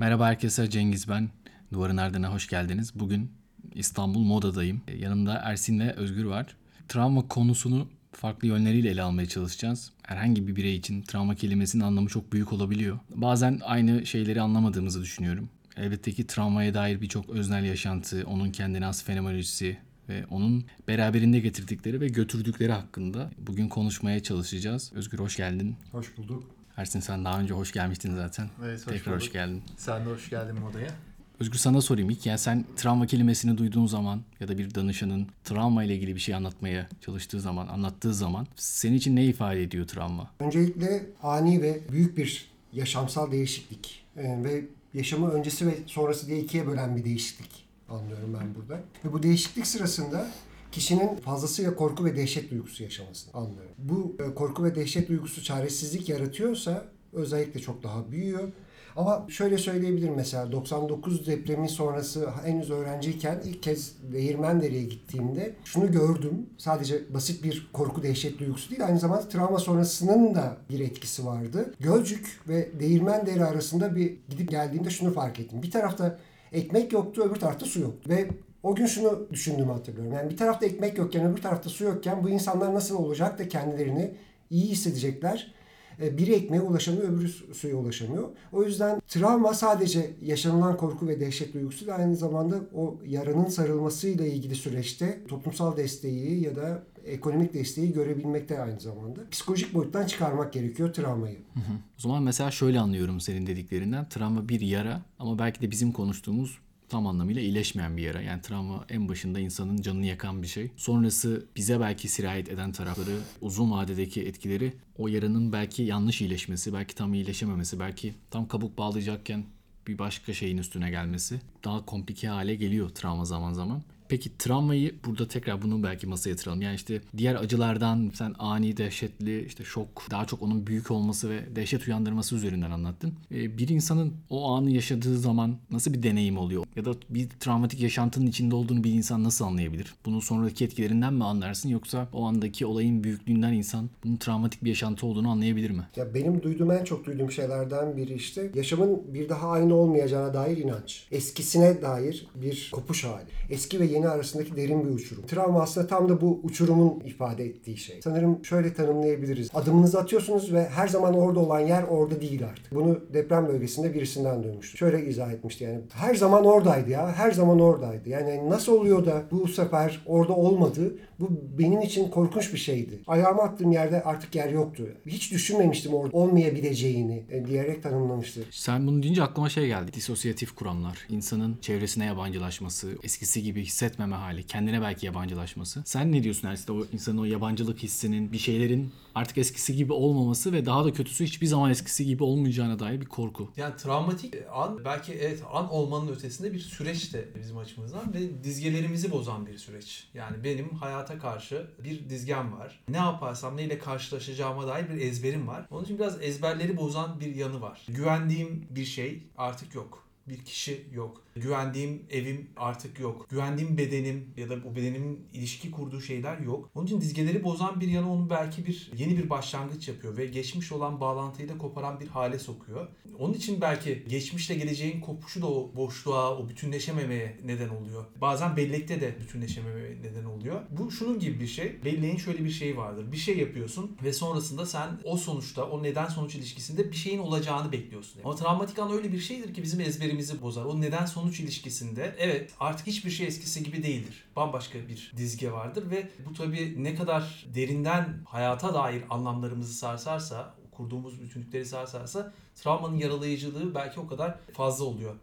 Merhaba herkese Cengiz ben. Duvarın Ardına hoş geldiniz. Bugün İstanbul Moda'dayım. Yanımda Ersin ve Özgür var. Travma konusunu farklı yönleriyle ele almaya çalışacağız. Herhangi bir birey için travma kelimesinin anlamı çok büyük olabiliyor. Bazen aynı şeyleri anlamadığımızı düşünüyorum. Elbette ki travmaya dair birçok öznel yaşantı, onun kendine has fenomenolojisi ve onun beraberinde getirdikleri ve götürdükleri hakkında bugün konuşmaya çalışacağız. Özgür hoş geldin. Hoş bulduk. Ersin sen daha önce hoş gelmiştin zaten. Evet, hoş Tekrar hoş bulduk. geldin. Sen de hoş geldin modaya. Özgür sana sorayım ilk. Yani sen travma kelimesini duyduğun zaman ya da bir danışanın travma ile ilgili bir şey anlatmaya çalıştığı zaman, anlattığı zaman senin için ne ifade ediyor travma? Öncelikle ani ve büyük bir yaşamsal değişiklik Ee, ve yaşamı öncesi ve sonrası diye ikiye bölen bir değişiklik anlıyorum ben burada. Ve bu değişiklik sırasında kişinin fazlasıyla korku ve dehşet duygusu yaşamasını anlıyorum. Bu e, korku ve dehşet duygusu çaresizlik yaratıyorsa özellikle çok daha büyüyor. Ama şöyle söyleyebilirim mesela 99 depremi sonrası henüz öğrenciyken ilk kez Değirmendere'ye gittiğimde şunu gördüm. Sadece basit bir korku dehşet duygusu değil aynı zamanda travma sonrasının da bir etkisi vardı. Gölcük ve Değirmendere arasında bir gidip geldiğimde şunu fark ettim. Bir tarafta ekmek yoktu öbür tarafta su yoktu. Ve o gün şunu düşündüğümü hatırlıyorum. Yani bir tarafta ekmek yokken öbür tarafta su yokken bu insanlar nasıl olacak da kendilerini iyi hissedecekler. E, Biri ekmeğe ulaşamıyor, öbürü su- suya ulaşamıyor. O yüzden travma sadece yaşanılan korku ve dehşet duygusu da aynı zamanda o yaranın sarılmasıyla ilgili süreçte toplumsal desteği ya da ekonomik desteği görebilmekte aynı zamanda. Psikolojik boyuttan çıkarmak gerekiyor travmayı. O zaman mesela şöyle anlıyorum senin dediklerinden. Travma bir yara ama belki de bizim konuştuğumuz tam anlamıyla iyileşmeyen bir yara. Yani travma en başında insanın canını yakan bir şey. Sonrası bize belki sirayet eden tarafları, uzun vadedeki etkileri o yaranın belki yanlış iyileşmesi, belki tam iyileşememesi, belki tam kabuk bağlayacakken bir başka şeyin üstüne gelmesi daha komplike hale geliyor travma zaman zaman. Peki travmayı burada tekrar bunu belki masaya yatıralım. Yani işte diğer acılardan sen ani, dehşetli, işte şok, daha çok onun büyük olması ve dehşet uyandırması üzerinden anlattın. Ee, Bir insanın o anı yaşadığı zaman nasıl bir deneyim oluyor? Ya da bir travmatik yaşantının içinde olduğunu bir insan nasıl anlayabilir? Bunun sonraki etkilerinden mi anlarsın yoksa o andaki olayın büyüklüğünden insan bunun travmatik bir yaşantı olduğunu anlayabilir mi? Ya benim duyduğum en çok duyduğum şeylerden biri işte yaşamın bir daha aynı olmayacağına dair inanç. Eskisine dair bir kopuş hali. Eski ve yeni arasındaki derin bir uçurum. Travma aslında tam da bu uçurumun ifade ettiği şey. Sanırım şöyle tanımlayabiliriz. Adımınızı atıyorsunuz ve her zaman orada olan yer orada değil artık. Bunu deprem bölgesinde birisinden duymuştum. Şöyle izah etmişti yani. Her zaman oradaydı ya. Her zaman oradaydı. Yani nasıl oluyor da bu sefer orada olmadı? Bu benim için korkunç bir şeydi. Ayağımı attığım yerde artık yer yoktu. Hiç düşünmemiştim orada olmayabileceğini e, diyerek tanımlamıştı. Sen bunu deyince aklıma şey geldi. Disosyatif kuramlar. İnsanın çevresine yabancılaşması, eskisi gibi hissetmeme hali, kendine belki yabancılaşması. Sen ne diyorsun Ersin? O insanın o yabancılık hissinin, bir şeylerin artık eskisi gibi olmaması ve daha da kötüsü hiçbir zaman eskisi gibi olmayacağına dair bir korku. Yani travmatik an belki evet an olmanın ötesinde bir süreç de bizim açımızdan ve dizgelerimizi bozan bir süreç. Yani benim hayata karşı bir dizgem var. Ne yaparsam neyle karşılaşacağıma dair bir ezberim var. Onun için biraz ezberleri bozan bir yanı var. Güvendiğim bir şey artık yok. Bir kişi yok. Güvendiğim evim artık yok. Güvendiğim bedenim ya da o bedenimin ilişki kurduğu şeyler yok. Onun için dizgeleri bozan bir yanı onu belki bir yeni bir başlangıç yapıyor ve geçmiş olan bağlantıyı da koparan bir hale sokuyor. Onun için belki geçmişle geleceğin kopuşu da o boşluğa, o bütünleşememeye neden oluyor. Bazen bellekte de bütünleşememeye neden oluyor. Bu şunun gibi bir şey. Belleğin şöyle bir şeyi vardır. Bir şey yapıyorsun ve sonrasında sen o sonuçta, o neden sonuç ilişkisinde bir şeyin olacağını bekliyorsun. Ama travmatik an öyle bir şeydir ki bizim ezberimizi bozar. O neden sonuç ilişkisinde evet artık hiçbir şey eskisi gibi değildir. Bambaşka bir dizge vardır ve bu tabii ne kadar derinden hayata dair anlamlarımızı sarsarsa, kurduğumuz bütünlükleri sarsarsa travmanın yaralayıcılığı belki o kadar fazla oluyor.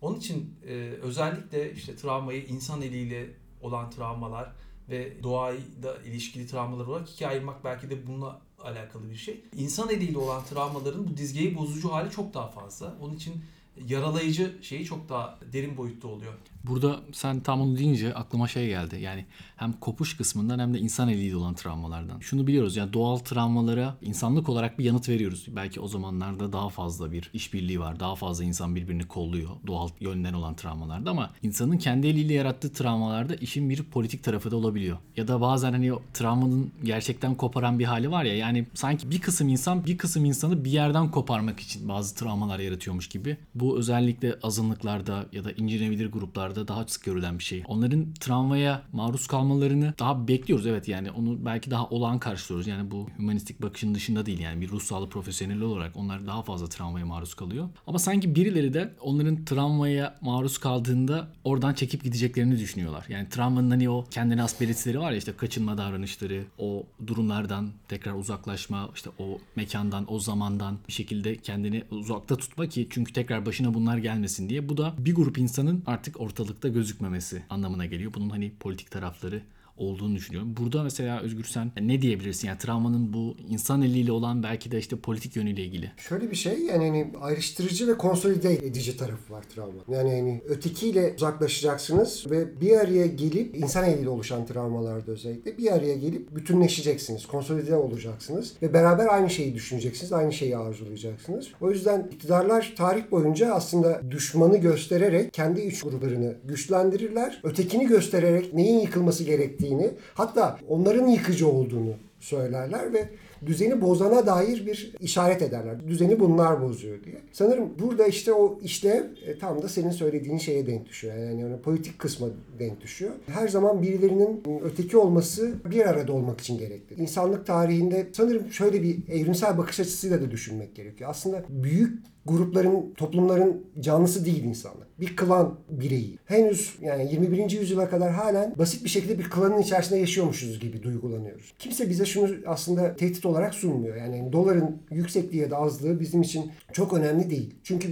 Onun için e, özellikle işte travmayı insan eliyle olan travmalar ve doğayla ilişkili travmalar olarak ikiye ayırmak belki de bununla alakalı bir şey. İnsan eliyle olan travmaların bu dizgeyi bozucu hali çok daha fazla. Onun için yaralayıcı şeyi çok daha derin boyutta oluyor. Burada sen tam onu deyince aklıma şey geldi. Yani hem kopuş kısmından hem de insan eliyle olan travmalardan. Şunu biliyoruz yani doğal travmalara insanlık olarak bir yanıt veriyoruz. Belki o zamanlarda daha fazla bir işbirliği var. Daha fazla insan birbirini kolluyor doğal yönden olan travmalarda ama insanın kendi eliyle yarattığı travmalarda işin bir politik tarafı da olabiliyor. Ya da bazen hani o travmanın gerçekten koparan bir hali var ya yani sanki bir kısım insan bir kısım insanı bir yerden koparmak için bazı travmalar yaratıyormuş gibi. Bu özellikle azınlıklarda ya da incinebilir gruplarda daha sık görülen bir şey. Onların travmaya maruz kalmalarını daha bekliyoruz evet yani onu belki daha olağan karşılıyoruz. Yani bu humanistik bakışın dışında değil yani bir ruh sağlığı profesyoneli olarak onlar daha fazla travmaya maruz kalıyor. Ama sanki birileri de onların travmaya maruz kaldığında oradan çekip gideceklerini düşünüyorlar. Yani travmanın hani o kendine has belirtileri var ya işte kaçınma davranışları, o durumlardan tekrar uzaklaşma, işte o mekandan, o zamandan bir şekilde kendini uzakta tutma ki çünkü tekrar başına bunlar gelmesin diye. Bu da bir grup insanın artık ortalıkta gözükmemesi anlamına geliyor. Bunun hani politik tarafları olduğunu düşünüyorum. Burada mesela Özgür sen ne diyebilirsin? Yani travmanın bu insan eliyle olan belki de işte politik yönüyle ilgili. Şöyle bir şey yani hani ayrıştırıcı ve konsolide edici tarafı var travma. Yani hani ötekiyle uzaklaşacaksınız ve bir araya gelip insan eliyle oluşan travmalarda özellikle bir araya gelip bütünleşeceksiniz. Konsolide olacaksınız ve beraber aynı şeyi düşüneceksiniz. Aynı şeyi arzulayacaksınız. O yüzden iktidarlar tarih boyunca aslında düşmanı göstererek kendi iç gruplarını güçlendirirler. Ötekini göstererek neyin yıkılması gerektiği gerektiğini hatta onların yıkıcı olduğunu söylerler ve düzeni bozana dair bir işaret ederler. Düzeni bunlar bozuyor diye. Sanırım burada işte o işlev e, tam da senin söylediğin şeye denk düşüyor. Yani, yani politik kısma denk düşüyor. Her zaman birilerinin öteki olması bir arada olmak için gerekli. İnsanlık tarihinde sanırım şöyle bir evrimsel bakış açısıyla da düşünmek gerekiyor. Aslında büyük grupların, toplumların canlısı değil insanlar. Bir klan bireyi. Henüz yani 21. yüzyıla kadar halen basit bir şekilde bir klanın içerisinde yaşıyormuşuz gibi duygulanıyoruz. Kimse bize şunu aslında tehdit olarak sunmuyor. Yani doların yüksekliği ya da azlığı bizim için çok önemli değil. Çünkü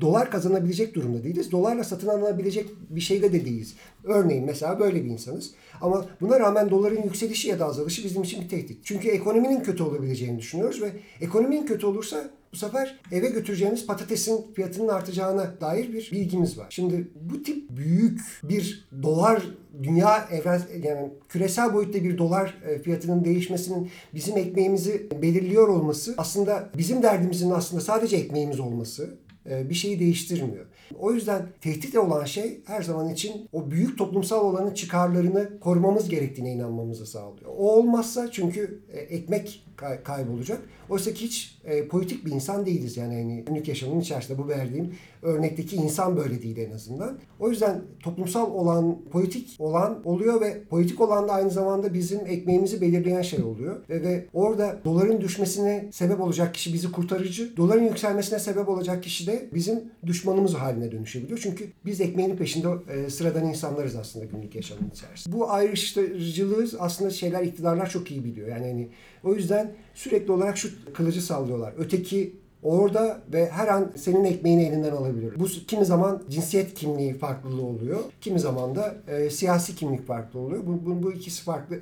dolar kazanabilecek durumda değiliz. Dolarla satın alınabilecek bir şeyde de değiliz. Örneğin mesela böyle bir insanız. Ama buna rağmen doların yükselişi ya da azalışı bizim için bir tehdit. Çünkü ekonominin kötü olabileceğini düşünüyoruz ve ekonominin kötü olursa bu sefer eve götüreceğimiz patatesin fiyatının artacağına dair bir bilgimiz var. Şimdi bu tip büyük bir dolar dünya evren yani küresel boyutta bir dolar e, fiyatının değişmesinin bizim ekmeğimizi belirliyor olması aslında bizim derdimizin aslında sadece ekmeğimiz olması bir şeyi değiştirmiyor. O yüzden tehdit olan şey her zaman için o büyük toplumsal olanın çıkarlarını korumamız gerektiğine inanmamızı sağlıyor. O olmazsa çünkü e, ekmek kaybolacak. Oysa ki hiç e, politik bir insan değiliz. Yani hani günlük yaşamın içerisinde bu verdiğim örnekteki insan böyle değil en azından. O yüzden toplumsal olan, politik olan oluyor ve politik olan da aynı zamanda bizim ekmeğimizi belirleyen şey oluyor. Ve, ve orada doların düşmesine sebep olacak kişi bizi kurtarıcı, doların yükselmesine sebep olacak kişi de bizim düşmanımız haline dönüşebiliyor. Çünkü biz ekmeğinin peşinde e, sıradan insanlarız aslında günlük yaşamın içerisinde. Bu ayrıştırıcılığı aslında şeyler iktidarlar çok iyi biliyor. Yani hani o yüzden sürekli olarak şu kılıcı sallıyorlar. Öteki orada ve her an senin ekmeğini elinden alabilir. Bu kimi zaman cinsiyet kimliği farklılığı oluyor. Kimi zaman da e, siyasi kimlik farklı oluyor. Bu, bu, bu ikisi farklı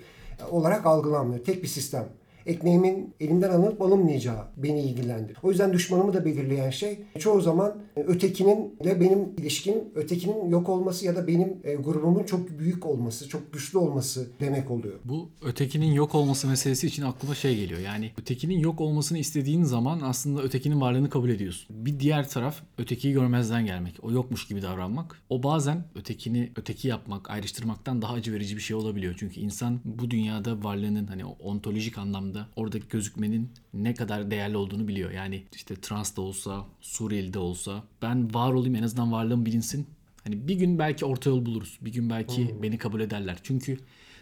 olarak algılanmıyor. Tek bir sistem ekmeğimin elimden alınıp alınmayacağı beni ilgilendir. O yüzden düşmanımı da belirleyen şey çoğu zaman ötekinin ile benim ilişkim ötekinin yok olması ya da benim e, grubumun çok büyük olması, çok güçlü olması demek oluyor. Bu ötekinin yok olması meselesi için aklıma şey geliyor. Yani ötekinin yok olmasını istediğin zaman aslında ötekinin varlığını kabul ediyorsun. Bir diğer taraf ötekiyi görmezden gelmek. O yokmuş gibi davranmak. O bazen ötekini öteki yapmak, ayrıştırmaktan daha acı verici bir şey olabiliyor. Çünkü insan bu dünyada varlığının hani ontolojik anlamda anlamda orada gözükmenin ne kadar değerli olduğunu biliyor. Yani işte trans da olsa, Suriyeli de olsa ben var olayım en azından varlığım bilinsin. Hani bir gün belki orta yol buluruz. Bir gün belki hmm. beni kabul ederler. Çünkü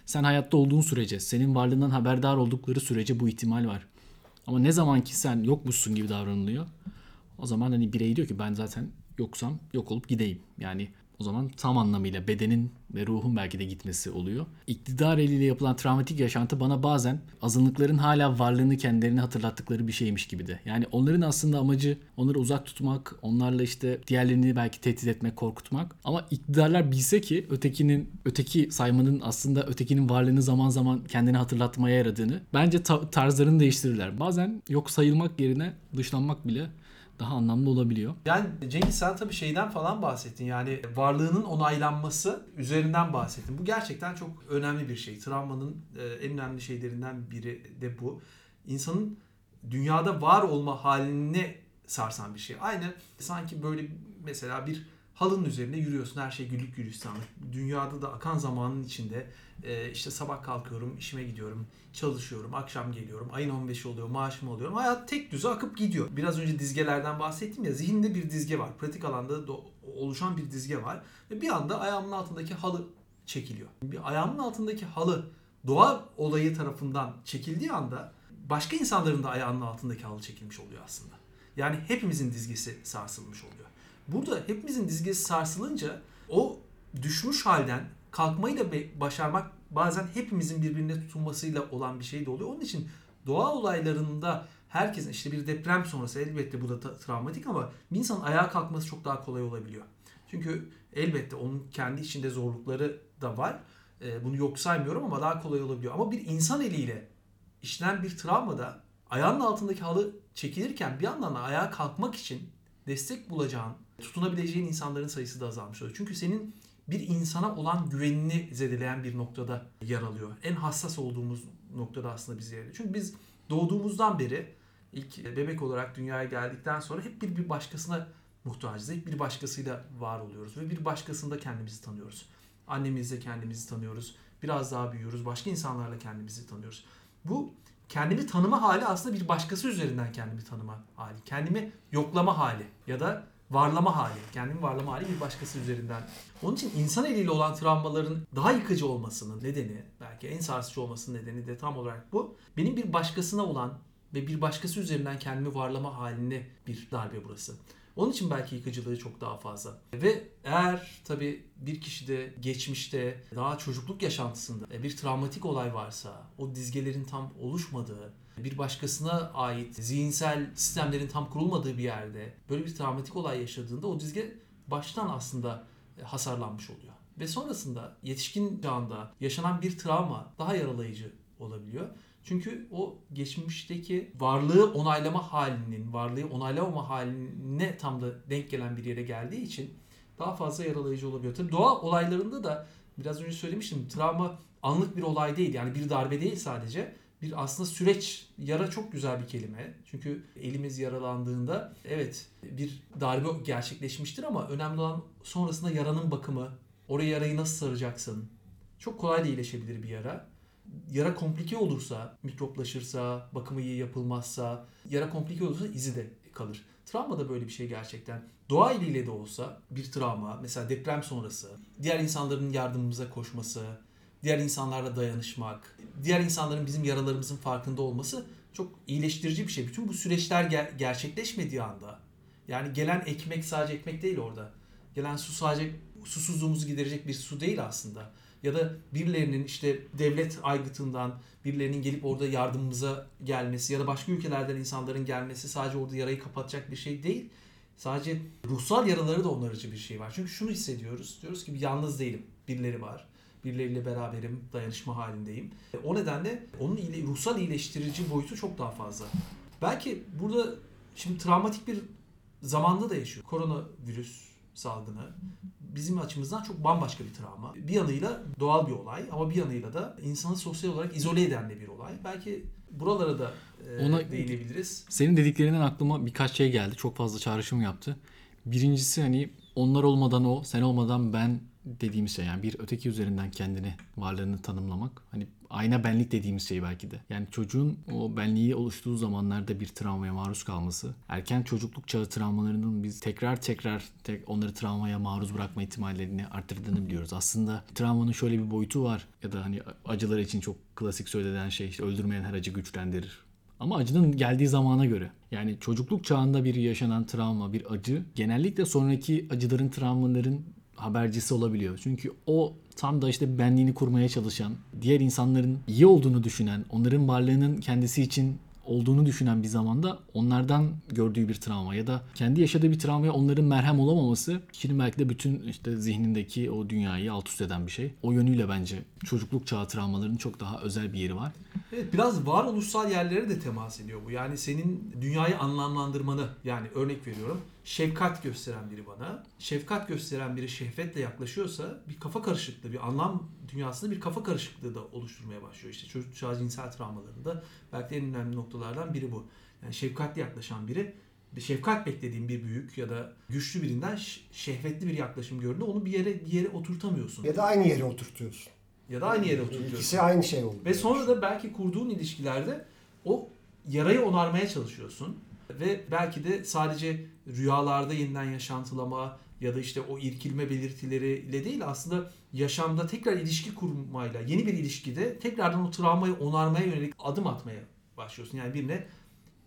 sen hayatta olduğun sürece, senin varlığından haberdar oldukları sürece bu ihtimal var. Ama ne zaman ki sen yokmuşsun gibi davranılıyor, o zaman hani birey diyor ki ben zaten yoksam yok olup gideyim. Yani o zaman tam anlamıyla bedenin ve ruhun belki de gitmesi oluyor. İktidar eliyle yapılan travmatik yaşantı bana bazen azınlıkların hala varlığını kendilerine hatırlattıkları bir şeymiş gibi de. Yani onların aslında amacı onları uzak tutmak, onlarla işte diğerlerini belki tehdit etmek, korkutmak. Ama iktidarlar bilse ki ötekinin, öteki saymanın aslında ötekinin varlığını zaman zaman kendine hatırlatmaya yaradığını bence ta- tarzlarını değiştirirler. Bazen yok sayılmak yerine dışlanmak bile daha anlamlı olabiliyor. Yani Cengiz sen tabii şeyden falan bahsettin. Yani varlığının onaylanması üzerinden bahsettin. Bu gerçekten çok önemli bir şey. Travmanın e, en önemli şeylerinden biri de bu. İnsanın dünyada var olma haline sarsan bir şey. Aynı sanki böyle mesela bir halının üzerinde yürüyorsun. Her şey güllük gülistanlık. Dünyada da akan zamanın içinde e, işte sabah kalkıyorum, işime gidiyorum, çalışıyorum, akşam geliyorum, ayın 15'i oluyor, maaşımı alıyorum. Hayat tek düze akıp gidiyor. Biraz önce dizgelerden bahsettim ya, zihinde bir dizge var. Pratik alanda da oluşan bir dizge var. Ve bir anda ayağımın altındaki halı çekiliyor. Bir ayağımın altındaki halı doğa olayı tarafından çekildiği anda başka insanların da ayağının altındaki halı çekilmiş oluyor aslında. Yani hepimizin dizgesi sarsılmış oluyor. Burada hepimizin dizgesi sarsılınca o düşmüş halden kalkmayı da başarmak bazen hepimizin birbirine tutunmasıyla olan bir şey de oluyor. Onun için doğa olaylarında herkesin işte bir deprem sonrası elbette bu da travmatik ama bir insanın ayağa kalkması çok daha kolay olabiliyor. Çünkü elbette onun kendi içinde zorlukları da var. Ee, bunu yok saymıyorum ama daha kolay olabiliyor. Ama bir insan eliyle işlenen bir travmada ayağının altındaki halı çekilirken bir yandan da ayağa kalkmak için destek bulacağın, tutunabileceğin insanların sayısı da azalmış oluyor. Çünkü senin bir insana olan güvenini zedeleyen bir noktada yer alıyor. En hassas olduğumuz noktada aslında bizi yer alıyor. Çünkü biz doğduğumuzdan beri ilk bebek olarak dünyaya geldikten sonra hep bir, bir başkasına muhtacız. Hep bir başkasıyla var oluyoruz ve bir başkasında kendimizi tanıyoruz. Annemizle kendimizi tanıyoruz. Biraz daha büyüyoruz. Başka insanlarla kendimizi tanıyoruz. Bu kendimi tanıma hali aslında bir başkası üzerinden kendimi tanıma hali. Kendimi yoklama hali ya da varlama hali. Kendimi varlama hali bir başkası üzerinden. Onun için insan eliyle olan travmaların daha yıkıcı olmasının nedeni, belki en sarsıcı olmasının nedeni de tam olarak bu. Benim bir başkasına olan ve bir başkası üzerinden kendimi varlama haline bir darbe burası. Onun için belki yıkıcılığı çok daha fazla. Ve eğer tabii bir kişide geçmişte daha çocukluk yaşantısında bir travmatik olay varsa, o dizgelerin tam oluşmadığı, bir başkasına ait zihinsel sistemlerin tam kurulmadığı bir yerde böyle bir travmatik olay yaşadığında o dizge baştan aslında e, hasarlanmış oluyor. Ve sonrasında yetişkin çağında yaşanan bir travma daha yaralayıcı olabiliyor. Çünkü o geçmişteki varlığı onaylama halinin, varlığı onaylamama haline tam da denk gelen bir yere geldiği için daha fazla yaralayıcı olabiliyor. Tabii doğa olaylarında da biraz önce söylemiştim travma anlık bir olay değil. Yani bir darbe değil sadece bir aslında süreç. Yara çok güzel bir kelime. Çünkü elimiz yaralandığında evet bir darbe gerçekleşmiştir ama önemli olan sonrasında yaranın bakımı. Oraya yarayı nasıl saracaksın? Çok kolay da iyileşebilir bir yara. Yara komplike olursa, mikroplaşırsa, bakımı iyi yapılmazsa, yara komplike olursa izi de kalır. Travma da böyle bir şey gerçekten. Doğa eliyle de olsa bir travma, mesela deprem sonrası, diğer insanların yardımımıza koşması, diğer insanlarla dayanışmak, diğer insanların bizim yaralarımızın farkında olması çok iyileştirici bir şey. Bütün bu süreçler ger- gerçekleşmediği anda yani gelen ekmek sadece ekmek değil orada. Gelen su sadece susuzluğumuzu giderecek bir su değil aslında. Ya da birilerinin işte devlet aygıtından birilerinin gelip orada yardımımıza gelmesi ya da başka ülkelerden insanların gelmesi sadece orada yarayı kapatacak bir şey değil. Sadece ruhsal yaraları da onarıcı bir şey var. Çünkü şunu hissediyoruz. Diyoruz ki yalnız değilim. Birileri var birileriyle beraberim, dayanışma halindeyim. E, o nedenle onun ile, ruhsal iyileştirici boyutu çok daha fazla. Belki burada şimdi travmatik bir zamanda da yaşıyor. Koronavirüs salgını bizim açımızdan çok bambaşka bir travma. Bir yanıyla doğal bir olay ama bir yanıyla da insanı sosyal olarak izole eden de bir olay. Belki buralara da e, Ona, değinebiliriz. Senin dediklerinden aklıma birkaç şey geldi. Çok fazla çağrışım yaptı. Birincisi hani onlar olmadan o, sen olmadan ben dediğimiz şey yani bir öteki üzerinden kendini varlığını tanımlamak hani ayna benlik dediğimiz şey belki de. Yani çocuğun o benliği oluştuğu zamanlarda bir travmaya maruz kalması, erken çocukluk çağı travmalarının biz tekrar tekrar tek onları travmaya maruz bırakma ihtimallerini arttırdığını biliyoruz. Aslında travmanın şöyle bir boyutu var ya da hani acılar için çok klasik söylenen şey işte öldürmeyen her acı güçlendirir. Ama acının geldiği zamana göre. Yani çocukluk çağında bir yaşanan travma, bir acı genellikle sonraki acıların, travmaların habercisi olabiliyor. Çünkü o tam da işte benliğini kurmaya çalışan, diğer insanların iyi olduğunu düşünen, onların varlığının kendisi için olduğunu düşünen bir zamanda onlardan gördüğü bir travma ya da kendi yaşadığı bir travmaya onların merhem olamaması kişinin belki de bütün işte zihnindeki o dünyayı alt üst eden bir şey. O yönüyle bence çocukluk çağı travmalarının çok daha özel bir yeri var. Evet biraz varoluşsal yerlere de temas ediyor bu. Yani senin dünyayı anlamlandırmanı yani örnek veriyorum. Şefkat gösteren biri bana. Şefkat gösteren biri şehvetle yaklaşıyorsa bir kafa karışıklığı, bir anlam dünyasında bir kafa karışıklığı da oluşturmaya başlıyor. İşte çocuk çağı cinsel travmalarında belki de en önemli noktalardan biri bu. Yani şefkatli yaklaşan biri bir şefkat beklediğin bir büyük ya da güçlü birinden şehvetli bir yaklaşım gördüğünde onu bir yere bir yere oturtamıyorsun. Ya da aynı yere oturtuyorsun. Ya da aynı yere oturtuyorsun. İkisi aynı şey oldu. Ve sonra da belki kurduğun ilişkilerde o yarayı onarmaya çalışıyorsun. Ve belki de sadece rüyalarda yeniden yaşantılama ya da işte o irkilme belirtileriyle değil aslında yaşamda tekrar ilişki kurmayla yeni bir ilişkide tekrardan o travmayı onarmaya yönelik adım atmaya başlıyorsun. Yani birine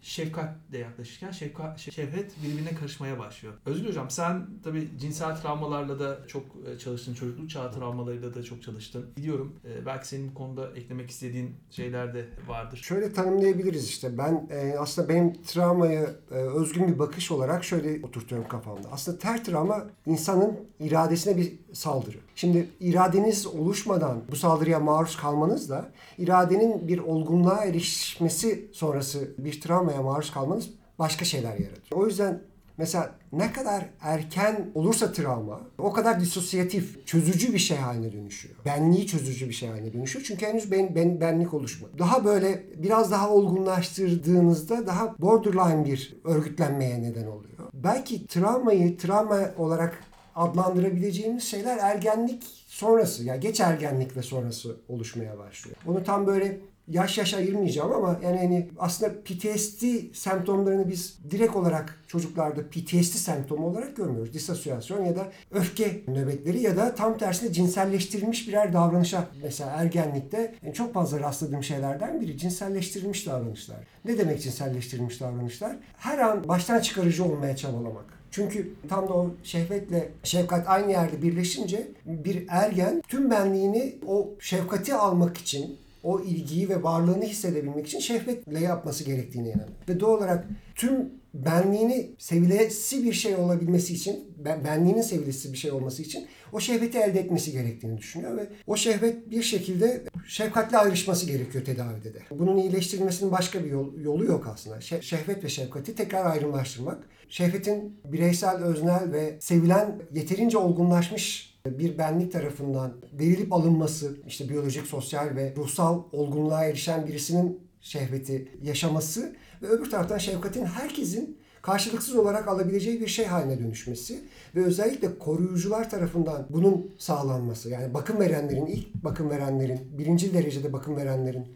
şefkatle yaklaşırken şefkat, şefkat birbirine karışmaya başlıyor. Özgür Hocam sen tabi cinsel travmalarla da çok e, çalıştın. Çocukluk çağı travmalarıyla da çok çalıştın. Biliyorum e, belki senin bu konuda eklemek istediğin şeyler de vardır. Şöyle tanımlayabiliriz işte. Ben e, aslında benim travmayı özgün bir bakış olarak şöyle oturtuyorum kafamda. Aslında ter travma insanın iradesine bir saldırı. Şimdi iradeniz oluşmadan bu saldırıya maruz kalmanız da iradenin bir olgunluğa erişmesi sonrası bir travmaya maruz kalmanız başka şeyler yaratıyor. O yüzden mesela ne kadar erken olursa travma o kadar disosyatif, çözücü bir şey haline dönüşüyor. Benliği çözücü bir şey haline dönüşüyor. Çünkü henüz ben, ben, benlik oluşmadı. Daha böyle biraz daha olgunlaştırdığınızda daha borderline bir örgütlenmeye neden oluyor. Belki travmayı travma olarak adlandırabileceğimiz şeyler ergenlik sonrası yani geç ergenlik ve sonrası oluşmaya başlıyor. Bunu tam böyle yaş yaş ayırmayacağım ama yani hani aslında PTSD semptomlarını biz direkt olarak çocuklarda PTSD semptomu olarak görmüyoruz. Disosyasyon ya da öfke nöbetleri ya da tam tersine cinselleştirilmiş birer davranışa mesela ergenlikte yani çok fazla rastladığım şeylerden biri cinselleştirilmiş davranışlar. Ne demek cinselleştirilmiş davranışlar? Her an baştan çıkarıcı olmaya çabalamak. Çünkü tam da o şehvetle şefkat aynı yerde birleşince bir ergen tüm benliğini o şefkati almak için o ilgiyi ve varlığını hissedebilmek için şehvetle yapması gerektiğine inanıyor. Ve doğal olarak tüm benliğini sevilesi bir şey olabilmesi için, ben, benliğinin sevilesi bir şey olması için o şehveti elde etmesi gerektiğini düşünüyor ve o şehvet bir şekilde şefkatle ayrışması gerekiyor tedavide de. Bunun iyileştirilmesinin başka bir yol, yolu yok aslında. Şe- şehvet ve şefkati tekrar ayrımlaştırmak. Şehvetin bireysel, öznel ve sevilen yeterince olgunlaşmış bir benlik tarafından verilip alınması, işte biyolojik, sosyal ve ruhsal olgunluğa erişen birisinin şehveti yaşaması ve öbür taraftan şefkatin herkesin karşılıksız olarak alabileceği bir şey haline dönüşmesi ve özellikle koruyucular tarafından bunun sağlanması yani bakım verenlerin ilk bakım verenlerin birinci derecede bakım verenlerin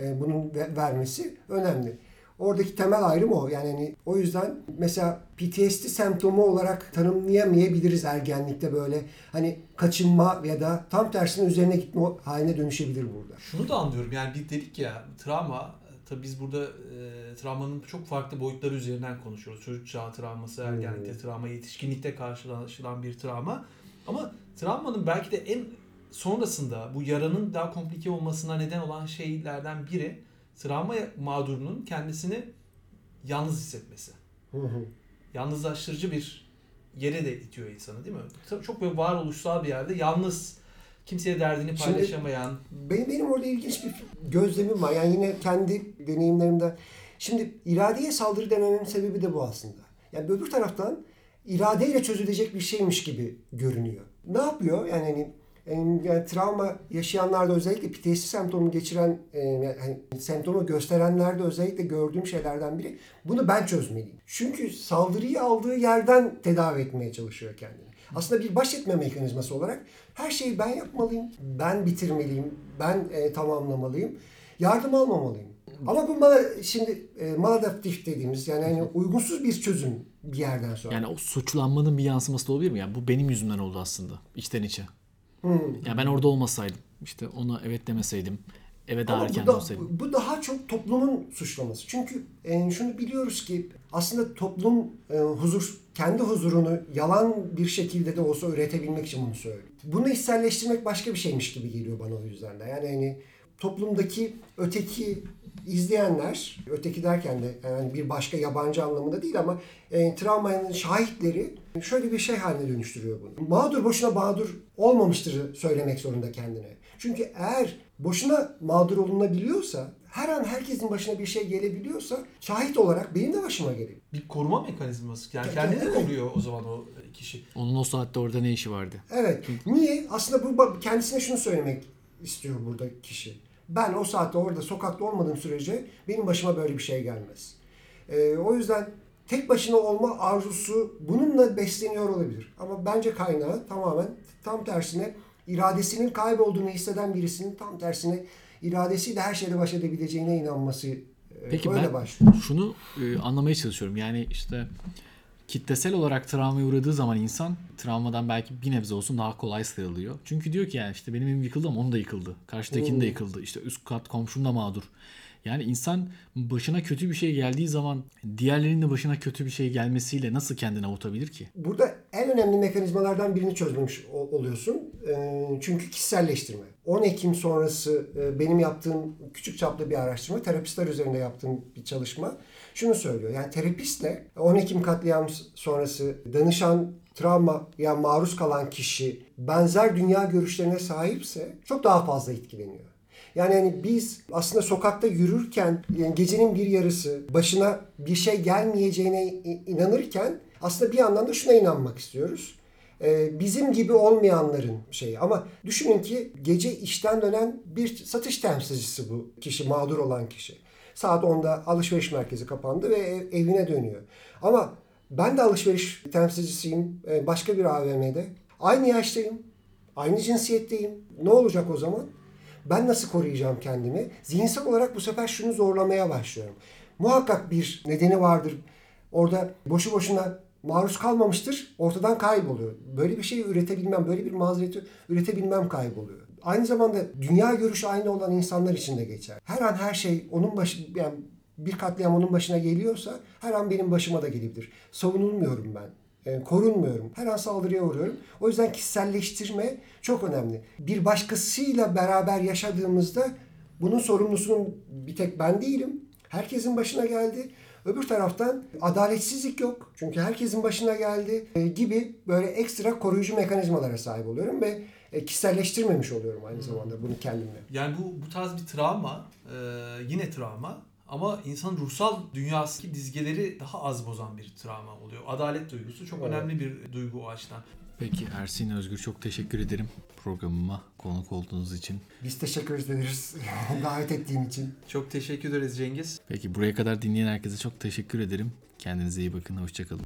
e, bunun vermesi önemli. Oradaki temel ayrım o. Yani hani o yüzden mesela PTSD semptomu olarak tanımlayamayabiliriz ergenlikte böyle hani kaçınma ya da tam tersine üzerine gitme haline dönüşebilir burada. Şunu da anlıyorum yani bir dedik ya travma tabi biz burada e, travmanın çok farklı boyutları üzerinden konuşuyoruz. Çocuk çağı travması, ergenlikte hmm. travma, yetişkinlikte karşılaşılan bir travma. Ama travmanın belki de en sonrasında bu yaranın daha komplike olmasına neden olan şeylerden biri travma mağdurunun kendisini yalnız hissetmesi. Hı hı. Yalnızlaştırıcı bir yere de itiyor insanı değil mi? Çok böyle varoluşsal bir yerde yalnız kimseye derdini paylaşamayan. Şimdi, benim, benim orada ilginç bir gözlemim var. Yani yine kendi deneyimlerimden. Şimdi iradeye saldırı dememin sebebi de bu aslında. Yani öbür taraftan iradeyle çözülecek bir şeymiş gibi görünüyor. Ne yapıyor? Yani hani yani travma yaşayanlarda özellikle PTSD semptomu geçiren e, yani semptomu gösterenlerde özellikle gördüğüm şeylerden biri bunu ben çözmeliyim. Çünkü saldırıyı aldığı yerden tedavi etmeye çalışıyor kendini. Aslında bir baş etme mekanizması olarak her şeyi ben yapmalıyım, ben bitirmeliyim, ben e, tamamlamalıyım, yardım almamalıyım. Ama bu mala, şimdi e, maladaptif dediğimiz yani hani uygunsuz bir çözüm bir yerden sonra. Yani o suçlanmanın bir yansıması da olabilir mi? Yani bu benim yüzümden oldu aslında içten içe. Hmm. Yani ben orada olmasaydım işte ona evet demeseydim eve daha Ama erken bu da, Bu daha çok toplumun suçlaması. Çünkü e, şunu biliyoruz ki aslında toplum e, huzur kendi huzurunu yalan bir şekilde de olsa üretebilmek için bunu söylüyor. Bunu içselleştirmek başka bir şeymiş gibi geliyor bana o yüzden de. Yani hani toplumdaki öteki izleyenler, öteki derken de yani bir başka yabancı anlamında değil ama e, travmanın şahitleri şöyle bir şey haline dönüştürüyor bunu. Mağdur boşuna mağdur olmamıştır söylemek zorunda kendine. Çünkü eğer boşuna mağdur olunabiliyorsa, her an herkesin başına bir şey gelebiliyorsa şahit olarak benim de başıma gelebilir. Bir koruma mekanizması. Yani kendini evet. koruyor o zaman o kişi. Onun o saatte orada ne işi vardı? Evet. Niye? Aslında bu kendisine şunu söylemek istiyor burada kişi. Ben o saatte orada sokakta olmadığım sürece benim başıma böyle bir şey gelmez. Ee, o yüzden tek başına olma arzusu bununla besleniyor olabilir. Ama bence kaynağı tamamen tam tersine iradesinin kaybolduğunu hisseden birisinin tam tersine iradesiyle her şeyle baş edebileceğine inanması e, Peki öyle ben başlıyor. şunu e, anlamaya çalışıyorum. Yani işte kitlesel olarak travmaya uğradığı zaman insan travmadan belki bir nebze olsun daha kolay sıyrılıyor. Çünkü diyor ki yani işte benim evim yıkıldı ama onun da yıkıldı. Karşıdakinin de yıkıldı. İşte üst kat komşum da mağdur. Yani insan başına kötü bir şey geldiği zaman diğerlerinin de başına kötü bir şey gelmesiyle nasıl kendini avutabilir ki? Burada en önemli mekanizmalardan birini çözmemiş ol- oluyorsun. Ee, çünkü kişiselleştirme. 10 Ekim sonrası e, benim yaptığım küçük çaplı bir araştırma, terapistler üzerinde yaptığım bir çalışma şunu söylüyor. Yani terapistle 10 Ekim katliam sonrası danışan travmaya maruz kalan kişi benzer dünya görüşlerine sahipse çok daha fazla etkileniyor. Yani hani biz aslında sokakta yürürken yani gecenin bir yarısı başına bir şey gelmeyeceğine inanırken aslında bir yandan da şuna inanmak istiyoruz. Ee, bizim gibi olmayanların şeyi ama düşünün ki gece işten dönen bir satış temsilcisi bu kişi mağdur olan kişi. Saat 10'da alışveriş merkezi kapandı ve ev- evine dönüyor. Ama ben de alışveriş temsilcisiyim e, başka bir AVM'de. Aynı yaştayım. Aynı cinsiyetteyim. Ne olacak o zaman? Ben nasıl koruyacağım kendimi? Zihinsel olarak bu sefer şunu zorlamaya başlıyorum. Muhakkak bir nedeni vardır. Orada boşu boşuna maruz kalmamıştır. Ortadan kayboluyor. Böyle bir şey üretebilmem, böyle bir mazereti üretebilmem kayboluyor. Aynı zamanda dünya görüşü aynı olan insanlar için de geçer. Her an her şey onun başı, yani bir katliam onun başına geliyorsa her an benim başıma da gelebilir. Savunulmuyorum ben. E, korunmuyorum. Her an saldırıya uğruyorum. O yüzden kişiselleştirme çok önemli. Bir başkasıyla beraber yaşadığımızda bunun sorumlusunun bir tek ben değilim. Herkesin başına geldi. Öbür taraftan adaletsizlik yok. Çünkü herkesin başına geldi e, gibi böyle ekstra koruyucu mekanizmalara sahip oluyorum ve e, kişiselleştirmemiş oluyorum aynı zamanda bunu kendimle. Yani bu bu tarz bir travma yine travma ama insanın ruhsal dünyasındaki dizgeleri daha az bozan bir travma oluyor. Adalet duygusu çok Evet. önemli bir duygu o açıdan. Peki Ersin Özgür çok teşekkür ederim programıma konuk olduğunuz için. Biz teşekkür ederiz davet ettiğin için. Çok teşekkür ederiz Cengiz. Peki buraya kadar dinleyen herkese çok teşekkür ederim. Kendinize iyi bakın. Hoşçakalın.